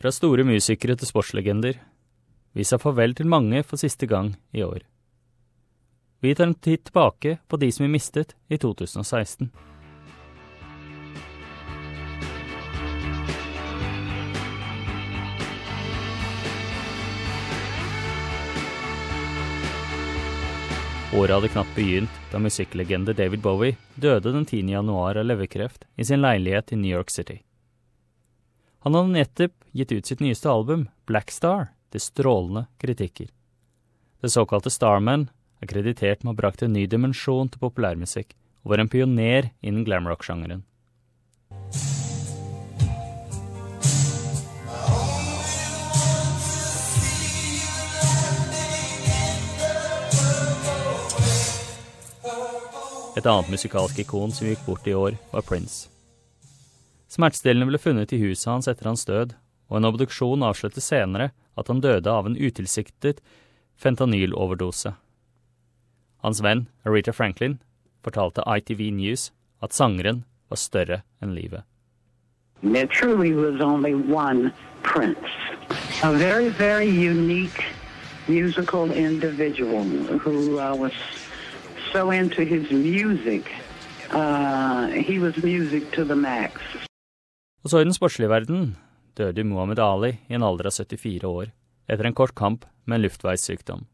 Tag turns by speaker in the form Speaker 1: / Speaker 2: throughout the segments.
Speaker 1: Fra store musikere til sportslegender. Vi sa farvel til mange for siste gang i år. Vi tar en titt tilbake på de som vi mistet i 2016. Året hadde knapt begynt da musikklegende David Bowie døde den 10. januar av leverkreft i sin leilighet i New York City. Han hadde nettopp gitt ut sitt nyeste album, Black Star, til strålende kritikker. Det såkalte Starman er kreditert med å ha brakt en ny dimensjon til populærmusikk, og var en pioner innen glamrock-sjangeren. Et annet musikalsk ikon som gikk bort i år, var Prince. Smertestillende ble funnet i huset hans etter hans død, og en obduksjon avslørte senere at han døde av en utilsiktet fentanyloverdose. Hans venn Rita Franklin fortalte ITV News at sangeren var større enn livet.
Speaker 2: There truly was only one Prince, a very, very unique musical individual who uh, was so into his music. Uh, he was music to the max.
Speaker 1: Og så i den sportslige verden døde Muhammed Ali i en alder av 74 år etter en kort kamp med en luftveissykdom.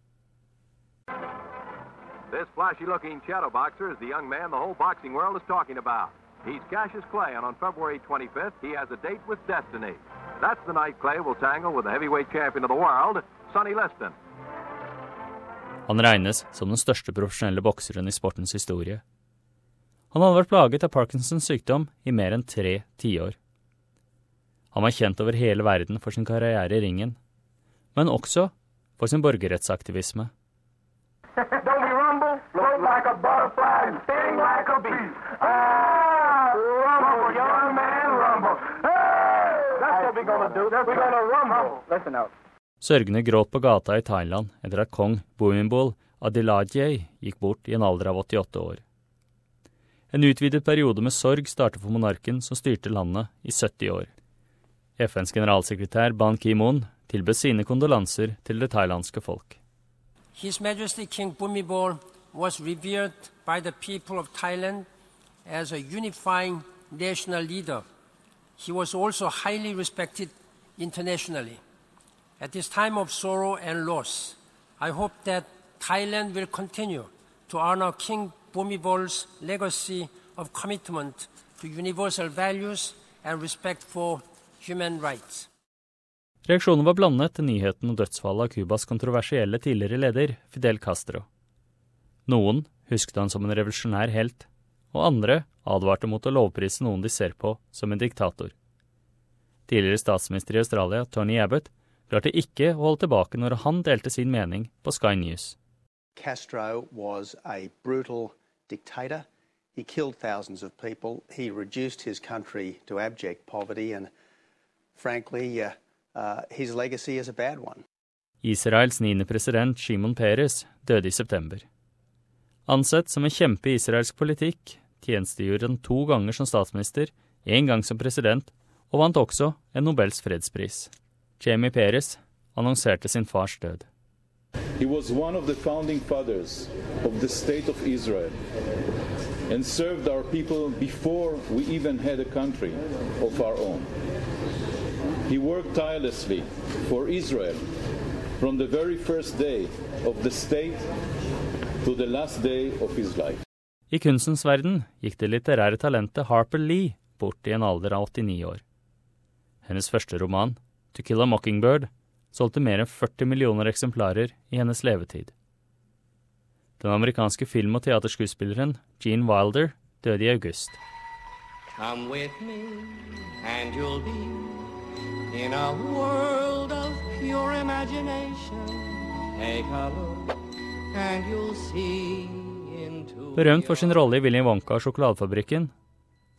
Speaker 3: This flashy-looking shadow is the young man the whole boxing world is talking about. He's Cassius Clay, and on February 25th, he has a date with destiny. That's the night Clay will tangle with the heavyweight champion of the world, Sonny Liston.
Speaker 1: Han regnes som den største profesjonelle bokseren i sportens historie. Han hadde vært plaget av Parkinsons sykdom i mer enn tre tiår. Han var kjent over hele verden for sin karriere i ringen, men også for sin borgerrettsaktivisme.
Speaker 4: Ah, out.
Speaker 1: Sørgende gråt på gata i Thailand etter at kong Bhumibol Adilajey gikk bort i en alder av 88 år. En utvidet periode med sorg startet for monarken som styrte landet i 70 år. FNs generalsekretær Ban Ki-moon tilbød sine kondolanser til det thailandske folk.
Speaker 5: His Majesty King Bhumibol was revered by the people of Thailand as a unifying national leader. He was also highly respected internationally. At this time of sorrow and loss, I hope that Thailand will continue to honor King Bhumibol's legacy of commitment to universal values and respect for human rights.
Speaker 1: Reaksjonen var blandet til nyheten om dødsfallet av Cubas kontroversielle tidligere leder, Fidel Castro. Noen husket han som en revolusjonær helt, og andre advarte mot å lovprise noen de ser på som en diktator. Tidligere statsminister i Australia, Tony Abbott, klarte ikke å holde tilbake når han delte sin mening på Sky News.
Speaker 6: Castro was a brutal dictator. He killed thousands of people. He reduced his country to abject poverty, and frankly, uh, uh, his legacy is a bad one.
Speaker 1: Israels niende president, Shimon Peres, døde i september. Ansett som en kjempe i israelsk politikk, tjenestegjorde han to ganger som statsminister, én gang som president, og vant også en Nobels fredspris. Jamie Peres annonserte sin fars død.
Speaker 7: He was one of the founding fathers of the state of Israel and served our people before we even had a country of our own. He worked tirelessly for Israel from the very first day of the state to the last day of his life.
Speaker 1: I kunstens verden gikk det litterære talentet Harper Lee bort i en alder av 89 år. Hennes første roman, To Kill a Mockingbird, solgte mer enn 40 millioner eksemplarer i hennes levetid. Den amerikanske film- og teaterskuespilleren Gene Wilder døde i august.
Speaker 8: Come with me and you'll be in a world of pure imagination. Take a look and you'll see into
Speaker 1: Berømt for sin rolle i Willy Wonka og sjokoladefabrikken,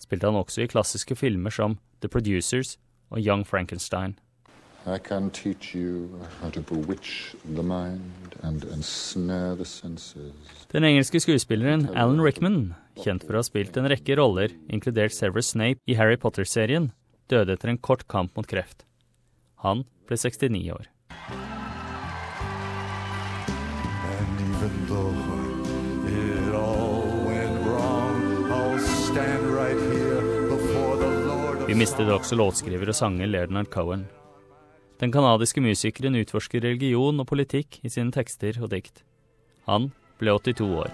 Speaker 1: spilte han også i klassiske filmer som The Producers og Young Frankenstein.
Speaker 9: I can teach you how to bewitch the mind and ensnare the senses.
Speaker 1: Den engelske skuespilleren Alan Rickman, kjent for å ha spilt en rekke roller, inkludert Severus Snape i Harry Potter-serien, døde etter en kort kamp mot kreft. Han ble 69 år.
Speaker 10: And even though it all went wrong, I'll stand right here before the Lord of
Speaker 1: Vi mistet også låtskriver og sanger Leonard Cohen. Den canadiske musikeren utforsker religion og politikk i sine tekster og dikt. Han ble 82 år.